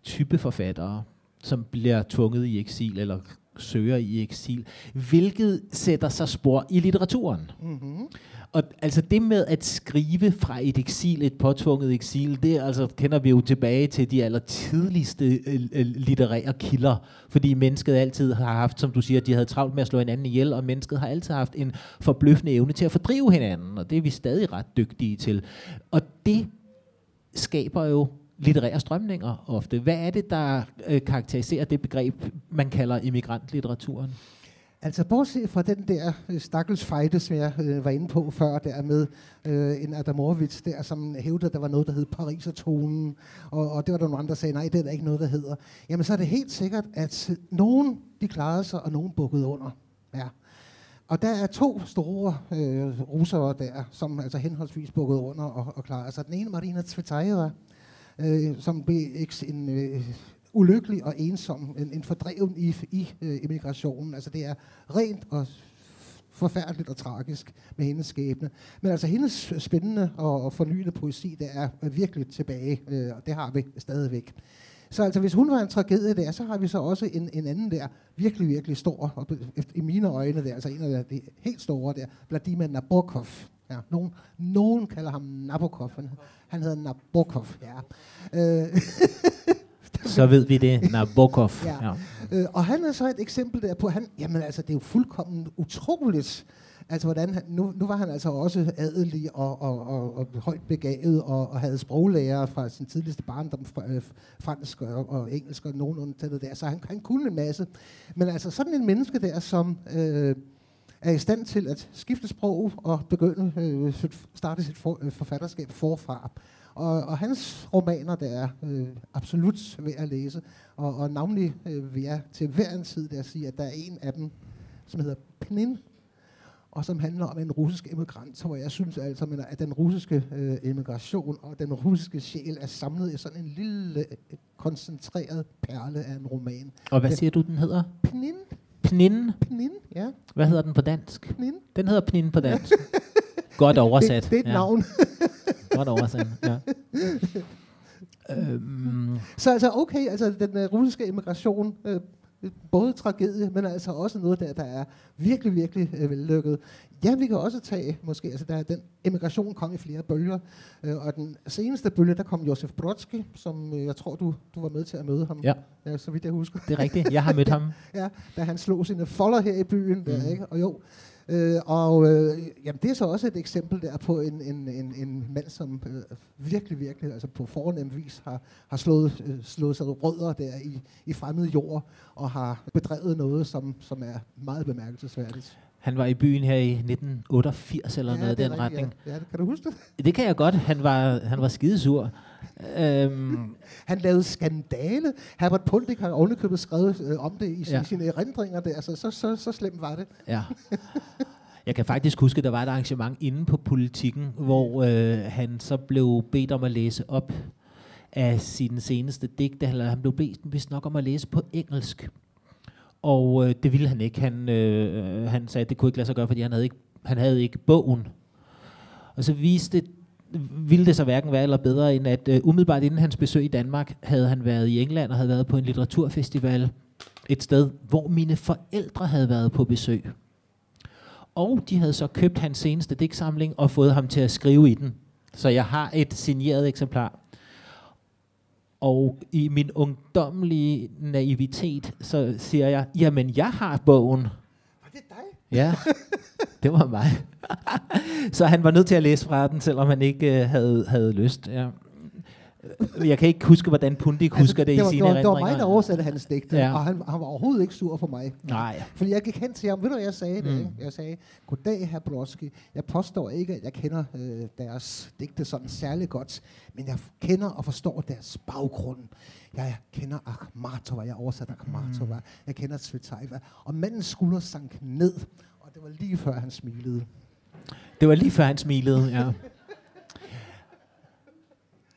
type forfattere, som bliver tvunget i eksil eller søger i eksil, hvilket sætter sig spor i litteraturen. Mm-hmm. Og altså det med at skrive fra et eksil, et påtvunget eksil, det altså, kender vi jo tilbage til de allertidligste øh, øh, litterære kilder, fordi mennesket altid har haft, som du siger, de havde travlt med at slå hinanden ihjel, og mennesket har altid haft en forbløffende evne til at fordrive hinanden, og det er vi stadig ret dygtige til. Og det skaber jo litterære strømninger ofte. Hvad er det, der øh, karakteriserer det begreb, man kalder immigrantlitteraturen? Altså bortset fra den der øh, stakkels fejde, som jeg øh, var inde på før, der med øh, en Adamovic der, som hævdede, at der var noget, der hed Parisertonen, og, og det var der nogle andre, der sagde, nej, det er der ikke noget, der hedder. Jamen så er det helt sikkert, at øh, nogen de klarede sig, og nogen bukkede under. Ja. Og der er to store øh, russere der, som altså henholdsvis bukkede under og, og klarede sig. Den ene, Marina Tsvetaeva, øh, som blev en øh, ulykkelig og ensom, en, en fordreven i, i øh, immigrationen. Altså det er rent og forfærdeligt og tragisk med hendes skæbne. Men altså hendes spændende og, og fornyende poesi, det er øh, virkelig tilbage, øh, og det har vi stadigvæk. Så altså, hvis hun var en tragedie der, så har vi så også en, en anden der, virkelig, virkelig stor, og i mine øjne der, altså en af de helt store der, Vladimir Nabokov. Ja, nogen, nogen kalder ham Nabokov. Han, han hedder Nabokov, ja. Øh, så ved vi det, Nabokov. ja. ja. Øh, og han er så et eksempel der på, han, jamen altså, det er jo fuldkommen utroligt, Altså, hvordan han, nu, nu var han altså også adelig og, og, og, og højt begavet og, og havde sproglærer fra sin tidligste barndom, fra, øh, fransk og, og engelsk og nogenlunde til det der, så han, han kunne en masse. Men altså sådan en menneske der, som øh, er i stand til at skifte sprog og begynde øh, starte sit for, øh, forfatterskab forfra. Og, og hans romaner, der er øh, absolut ved at læse, og, og navnlig øh, vil jeg til hver en tid der sige, at der er en af dem, som hedder Pnin, og som handler om en russisk emigrant, hvor jeg synes altså, at den russiske øh, emigration og den russiske sjæl er samlet i sådan en lille øh, koncentreret perle af en roman. Og hvad siger du, den hedder? Pnin. Pnin? Pnin, ja. Hvad hedder den på dansk? Pnin. Den hedder Pnin på dansk. Godt oversat. Det, det er et ja. navn. Godt oversat, ja. øhm. Så altså okay, altså den uh, russiske immigration, uh, både tragedie, men altså også noget der, der er virkelig, virkelig uh, vellykket. Ja, vi kan også tage, måske, altså der, den immigration kom i flere bølger, uh, og den seneste bølge, der kom Josef Brodsky, som uh, jeg tror, du, du var med til at møde ham, ja. ja. så vidt jeg husker. Det er rigtigt, jeg har mødt ham. ja, da han slog sine folder her i byen, mm. der, ikke? og jo, Øh, og øh, jamen, det er så også et eksempel der på en, en, en, en mand, som øh, virkelig, virkelig altså på fornem vis har, har slået, øh, slået sig rødder der i, i fremmede jord, og har bedrevet noget, som, som er meget bemærkelsesværdigt. Han var i byen her i 1988 eller ja, noget i den retning. Ja. ja, kan du huske det? Det kan jeg godt. Han var, han var skidesur. Øhm. Han lavede skandale. Herbert Pundik har ovenikøbet skrevet øh, om det i, ja. i sine erindringer. Der. Altså, så, så, så slemt var det. Ja. Jeg kan faktisk huske, at der var et arrangement inde på politikken, hvor øh, han så blev bedt om at læse op af sin seneste digte, eller han blev bedt vist nok om at læse på engelsk. og øh, det ville han ikke. Han, øh, han sagde, at det kunne ikke lade sig gøre, fordi han havde ikke, han havde ikke bogen. Og så viste ville det så hverken være eller bedre, end at øh, umiddelbart inden hans besøg i Danmark, havde han været i England og havde været på en litteraturfestival et sted, hvor mine forældre havde været på besøg. Og de havde så købt hans seneste digtsamling og fået ham til at skrive i den. Så jeg har et signeret eksemplar. Og i min ungdommelige naivitet, så siger jeg, jamen jeg har bogen. Var det dig? Ja, det var mig. så han var nødt til at læse fra den, selvom han ikke øh, havde, havde lyst. Ja. Jeg kan ikke huske, hvordan Pundik altså, husker det, det var, i sine det var, det var mig, der oversatte hans digte, Ja. og han, han var overhovedet ikke sur på mig. Nej. Fordi jeg gik hen til ham, ved du jeg sagde det? Mm. ikke? Jeg sagde, goddag herr Blodski, jeg påstår ikke, at jeg kender øh, deres digte sådan særlig godt, men jeg kender og forstår deres baggrund. Jeg kender Akhmatova, jeg oversat Akhmatova, jeg kender Tsvetaeva, og mandens skulder sank ned, og det var lige før han smilede. Det var lige før han smilede, ja.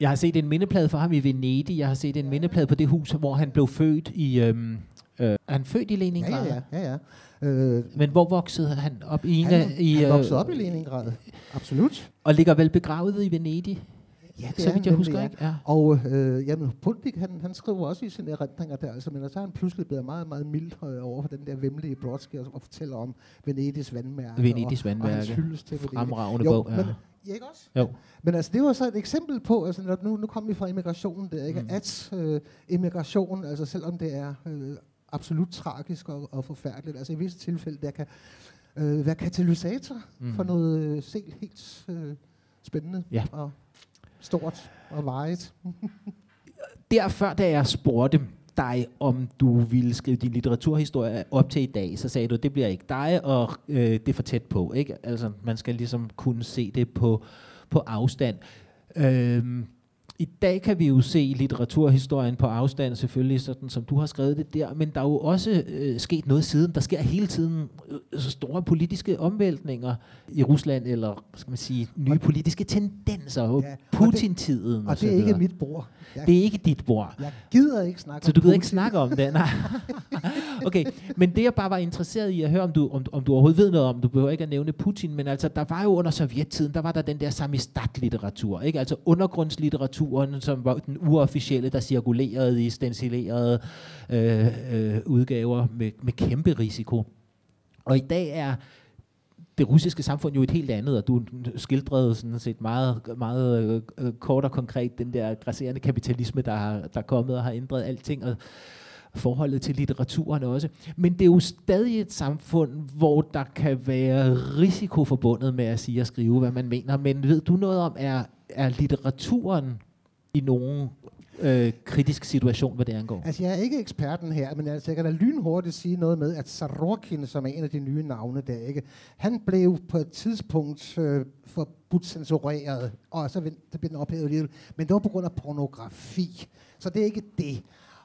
Jeg har set en mindeplade for ham i Venedig. Jeg har set en mindeplade på det hus, hvor han blev født i... Øhm, øh, er han født i Ja, Leningrad? ja, ja. ja, ja. Øh, Men hvor voksede han op i han, af... I, han øh, voksede op i Leningrad. Absolut. Og ligger vel begravet i Venedig, Ja, så er vidt jeg husker, nemlig, ikke? Ja. Og øh, jamen, Pundik, han, han skriver også i sine erindringer der, altså, men så er han pludselig blevet meget, meget mild øh, over for den der vemmelige Brodsky, og, og fortæller om Venedigs vandmærke. Venedigs og, og vandmærke. hans hyldest til Venedig. Fremragende jo, bog, ja. Men, ja, ikke også? Jo. Men altså, det var så et eksempel på, altså, når nu, nu kom vi fra immigrationen der, ikke? Mm. At øh, immigration, altså selvom det er øh, absolut tragisk og, og forfærdeligt, altså i visse tilfælde, der kan øh, være katalysator Mm. mm. for noget øh, selv helt øh, spændende Ja. og stort og vejet. Derfor, da jeg spurgte dig, om du ville skrive din litteraturhistorie op til i dag, så sagde du, det bliver ikke dig, og øh, det er for tæt på. Ikke? Altså, man skal ligesom kunne se det på, på afstand. Øhm, i dag kan vi jo se litteraturhistorien på afstand, selvfølgelig sådan som du har skrevet det der, men der er jo også øh, sket noget siden. Der sker hele tiden øh, så store politiske omvæltninger i Rusland, eller skal man sige, nye politiske tendenser, ja, og det- Putin-tiden Og så det er ikke mit bord. Jeg, Det er ikke dit bord. jeg gider ikke snakke Så du gider ikke snakke om det? Nej. okay, men det jeg bare var interesseret i at høre, om du, om, om du overhovedet ved noget om, du behøver ikke at nævne Putin, men altså, der var jo under sovjettiden, der var der den der samistat-litteratur, ikke? Altså undergrundslitteraturen, som var den uofficielle, der cirkulerede i stencilerede øh, øh, udgaver med, med kæmpe risiko. Og i dag er det russiske samfund jo et helt andet, og du skildrede sådan set meget, meget øh, kort og konkret den der grasserende kapitalisme, der, har, der er kommet og har ændret alting, og forholdet til litteraturen også. Men det er jo stadig et samfund, hvor der kan være risiko forbundet med at sige og skrive, hvad man mener. Men ved du noget om, er, er litteraturen i nogen øh, kritisk situation, hvad det angår? Altså, jeg er ikke eksperten her, men altså, jeg kan da lynhurtigt sige noget med, at Sarokin, som er en af de nye navne der, ikke, han blev på et tidspunkt øh, forbudt censureret, og så så det blev den ophævet alligevel. Men det var på grund af pornografi, så det er ikke det.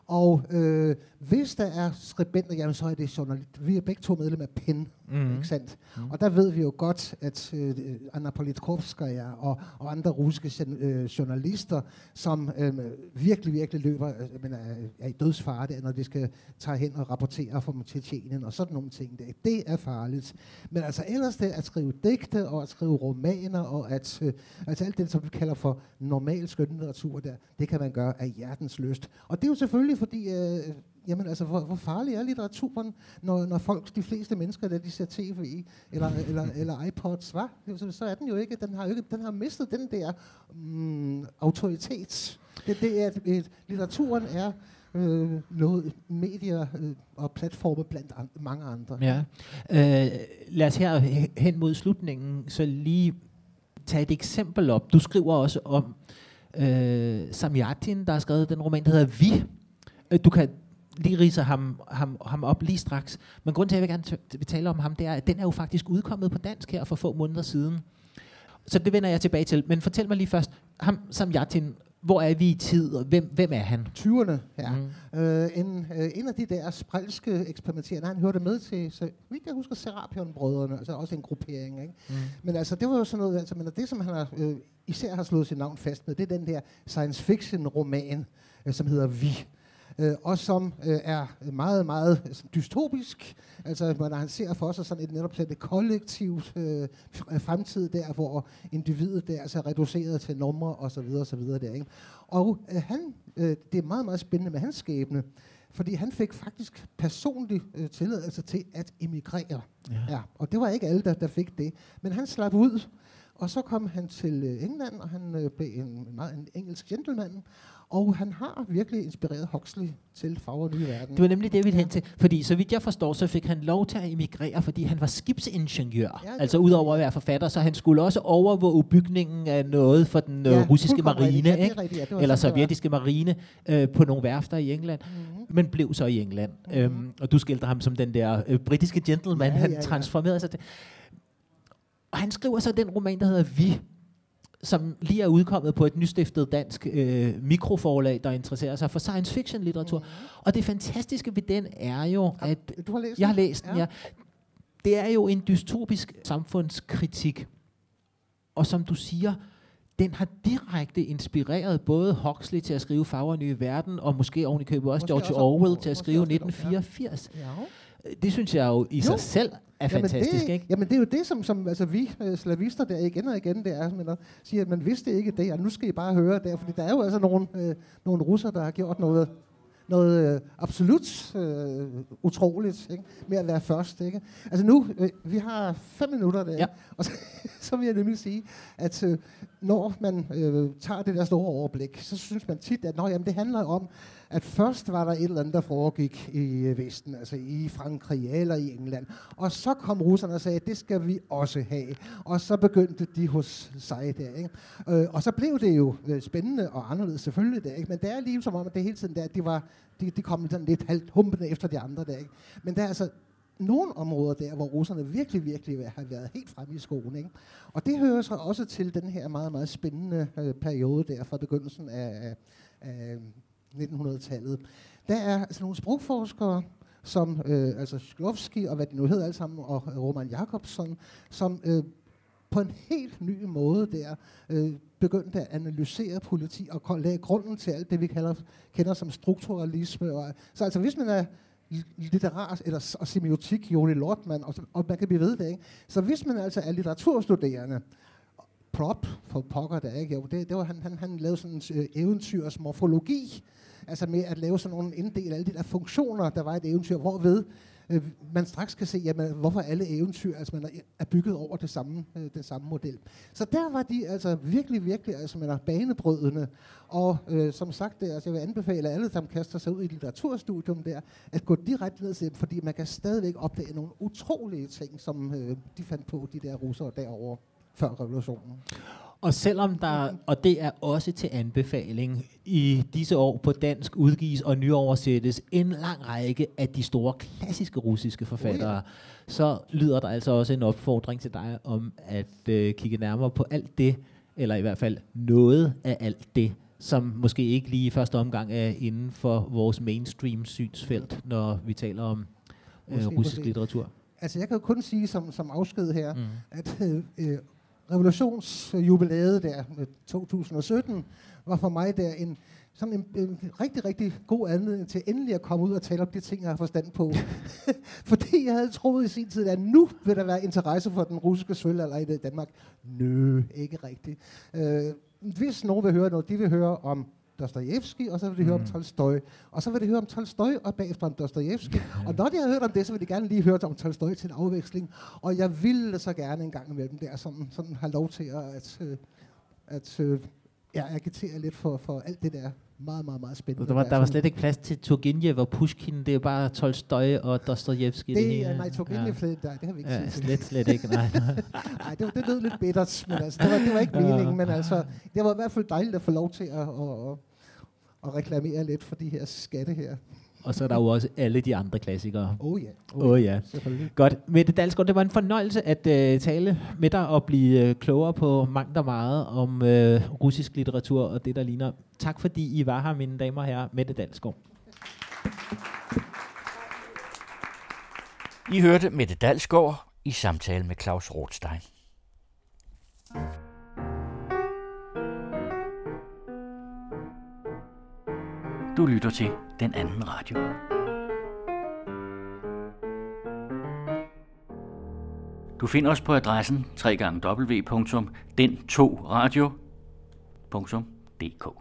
Og øh, hvis der er skribenter, jamen så er det journalist. Vi er begge to medlem af PEN, mm. ikke sandt? Mm. Og der ved vi jo godt, at øh, Anna Politkovskaya og, og andre russiske øh, journalister, som øh, virkelig, virkelig løber, øh, men er, er i dødsfare der, når de skal tage hen og rapportere fra Tjetjenien og sådan nogle ting der. Det er farligt. Men altså ellers det at skrive digte og at skrive romaner og at øh, altså alt det, som vi kalder for normal skønlitteratur der, det kan man gøre af hjertens lyst. Og det er jo selvfølgelig fordi, øh, jamen altså, hvor, hvor farlig er litteraturen, når, når folk, de fleste mennesker, der de ser tv eller, eller, eller iPods, hva? Så, så er den jo ikke, den har ikke, den har mistet den der mm, autoritet. Det, det er, et, litteraturen er øh, noget medier øh, og platforme blandt an, mange andre. Ja. Øh, lad os her he- hen mod slutningen så lige tage et eksempel op. Du skriver også om øh, Samyatin, der har skrevet den roman, der hedder Vi. Øh, Du kan lige rise ham, ham, ham op lige straks. Men grunden til, at jeg vil gerne vil tale om ham, det er, at den er jo faktisk udkommet på dansk her for få måneder siden. Så det vender jeg tilbage til. Men fortæl mig lige først, ham Samyatin, hvor er vi i tid, og hvem, hvem er han? 20'erne, ja. Mm. Øh, en, øh, en af de der sprælske eksperimenterende, han hørte med til, så vidt jeg husker, Serapion-brødrene, altså også en gruppering, ikke? Mm. Men altså, det var jo sådan noget, altså, men det som han har, øh, især har slået sit navn fast med, det er den der science fiction roman, øh, som hedder Vi. Øh, og som øh, er meget, meget dystopisk. Altså, når han ser for sig sådan et netop sådan et kollektivt øh, fremtid der, hvor individet der er altså reduceret til numre og så videre og så videre der, ikke? Og øh, han, øh, det er meget, meget spændende med hans skæbne, fordi han fik faktisk personlig øh, tilladelse til at emigrere. Ja. ja. Og det var ikke alle, der, der fik det. Men han slap ud, og så kom han til øh, England, og han øh, blev en, meget en engelsk gentleman. Og han har virkelig inspireret Huxley til Farver Nye Verden. Det var nemlig det, vi hen til. Fordi så vidt jeg forstår, så fik han lov til at emigrere, fordi han var skibsingeniør. Ja, altså udover at være forfatter, så han skulle også overvåge bygningen af noget for den ja, russiske marine, ja, ikke? Rigtigt, ja, eller sovjetiske marine, øh, på nogle værfter i England. Mm-hmm. Men blev så i England. Mm-hmm. Øhm, og du skildrer ham som den der øh, britiske gentleman, ja, han ja, ja. transformerede sig til. Og han skriver så den roman, der hedder Vi, som lige er udkommet på et nystiftet dansk øh, mikroforlag, der interesserer sig for science fiction litteratur. Mm. Og det fantastiske ved den er jo, at... Du har læst Jeg har læst den, ja. ja. Det er jo en dystopisk samfundskritik. Og som du siger, den har direkte inspireret både Huxley til at skrive Farver Nye Verden, og måske oven i købet også måske George også, Orwell til at skrive 1984. Ja. Ja. Det synes jeg jo i jo. sig selv er jamen fantastisk, det, ikke? Jamen det er jo det, som, som altså vi uh, slavister der igen og igen, det er, men at siger, at man vidste ikke det, og nu skal I bare høre det, fordi der er jo altså nogle, uh, nogle russer, der har gjort noget noget øh, absolut øh, utroligt ikke? med at være først. Ikke? Altså nu, øh, vi har fem minutter der, ja. og så, så vil jeg nemlig sige, at øh, når man øh, tager det der store overblik, så synes man tit, at nå, jamen, det handler om, at først var der et eller andet, der foregik i øh, Vesten, altså i Frankrig eller i England, og så kom russerne og sagde, det skal vi også have, og så begyndte de hos sig der. Ikke? Øh, og så blev det jo øh, spændende og anderledes selvfølgelig der, ikke? men det er lige som om, at det hele tiden der, de, var, de, de kom sådan lidt halvt humpende efter de andre der. Ikke? Men der er altså nogle områder der, hvor russerne virkelig, virkelig har været helt fremme i skolen. Ikke? Og det hører så også til den her meget, meget spændende øh, periode der fra begyndelsen af, af, af 1900-tallet. Der er altså nogle sprogforskere, som øh, altså Sklovski og hvad de nu hedder alle sammen, og Roman Jakobsson, som øh, på en helt ny måde der øh, begyndte at analysere politi og lagde grunden til alt det, vi kalder, kender som strukturalisme. Og, så altså hvis man er litterat eller og semiotik, Joni Lortmann, og, og man kan blive ved det, ikke? Så hvis man altså er litteraturstuderende, prop for pokker der, ikke? Jo, det, det var, han, han, han lavede sådan en øh, eventyrs morfologi, altså med at lave sådan nogle inddel alle de der funktioner, der var i et eventyr, hvorved øh, man straks kan se, jamen, hvorfor alle eventyr altså, man er bygget over det samme, øh, det samme model. Så der var de altså virkelig, virkelig altså, man er banebrydende. Og øh, som sagt, det, altså, jeg vil anbefale alle, der kaster sig ud i litteraturstudium der, at gå direkte ned til dem, fordi man kan stadigvæk opdage nogle utrolige ting, som øh, de fandt på, de der russere derovre før revolutionen. Og selvom der, og det er også til anbefaling, i disse år på dansk udgives og nyoversættes en lang række af de store klassiske russiske forfattere, oh ja. så lyder der altså også en opfordring til dig om at øh, kigge nærmere på alt det, eller i hvert fald noget af alt det, som måske ikke lige i første omgang er inden for vores mainstream synsfelt, når vi taler om øh, russisk litteratur. Altså jeg kan jo kun sige som, som afsked her, mm. at øh, øh revolutionsjubilæet der, øh, 2017, var for mig der en, sådan en, en rigtig, rigtig god anledning til endelig at komme ud og tale om de ting, jeg har forstand på. Fordi jeg havde troet i sin tid, at nu vil der være interesse for den russiske sølvalder i Danmark. Nø, ikke rigtigt. Øh, hvis nogen vil høre noget, de vil høre om Dostojevski, og så vil de mm. høre om mm. Tolstoy. Og så vil de høre om Tolstoy, og bagefter om Dostojevski. og når de har hørt om det, så vil de gerne lige høre om Tolstoy til en afveksling. Og jeg ville så gerne en gang imellem der sådan, sådan have lov til at, at, øh, at, at øh, ja, agitere lidt for, for alt det der meget, meget, meget spændende. Der var, der var slet ikke plads til Turgenev og Pushkin, det er bare Tolstoy og Dostojevski. Det, det nej, Turgenev, ja. slet, nej, det har vi ikke ja, set. Slet, slet ikke, nej. nej, det, det lød lidt bittert, men altså, det, var, det var ikke meningen, men altså, det var i hvert fald dejligt at få lov til at, at, at, at reklamere lidt for de her skatte her. Og så er der jo også alle de andre klassikere. Oh ja. Oh, oh ja. Godt. Mette Dalsgaard, det var en fornøjelse at uh, tale med dig og blive uh, klogere på mangt og meget om uh, russisk litteratur og det, der ligner. Tak fordi I var her, mine damer og herrer. Mette Dalsgaard. I hørte Mette Dalsgaard i samtale med Claus Rothstein. Du lytter til den anden radio. Du finder os på adressen www.den2radio.dk